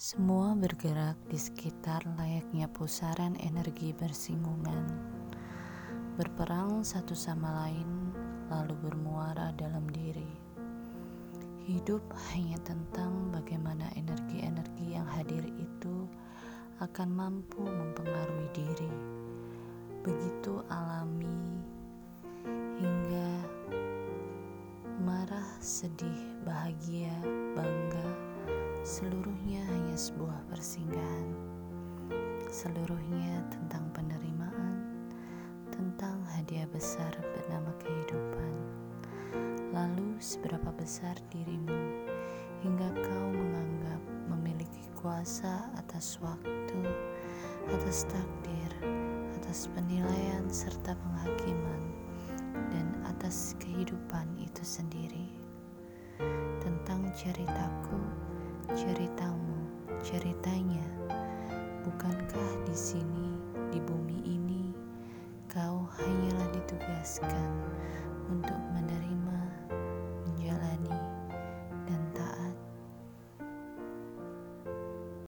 Semua bergerak di sekitar layaknya pusaran energi bersinggungan, berperang satu sama lain, lalu bermuara dalam diri. Hidup hanya tentang bagaimana energi-energi yang hadir itu akan mampu mempengaruhi diri. Begitu alami hingga marah, sedih, bahagia, bangga, hanya sebuah persinggahan. Seluruhnya tentang penerimaan, tentang hadiah besar bernama kehidupan. Lalu seberapa besar dirimu hingga kau menganggap memiliki kuasa atas waktu, atas takdir, atas penilaian serta penghakiman dan atas kehidupan itu sendiri. Tentang ceritaku, ceritamu, Ceritanya, bukankah di sini, di bumi ini, kau hanyalah ditugaskan untuk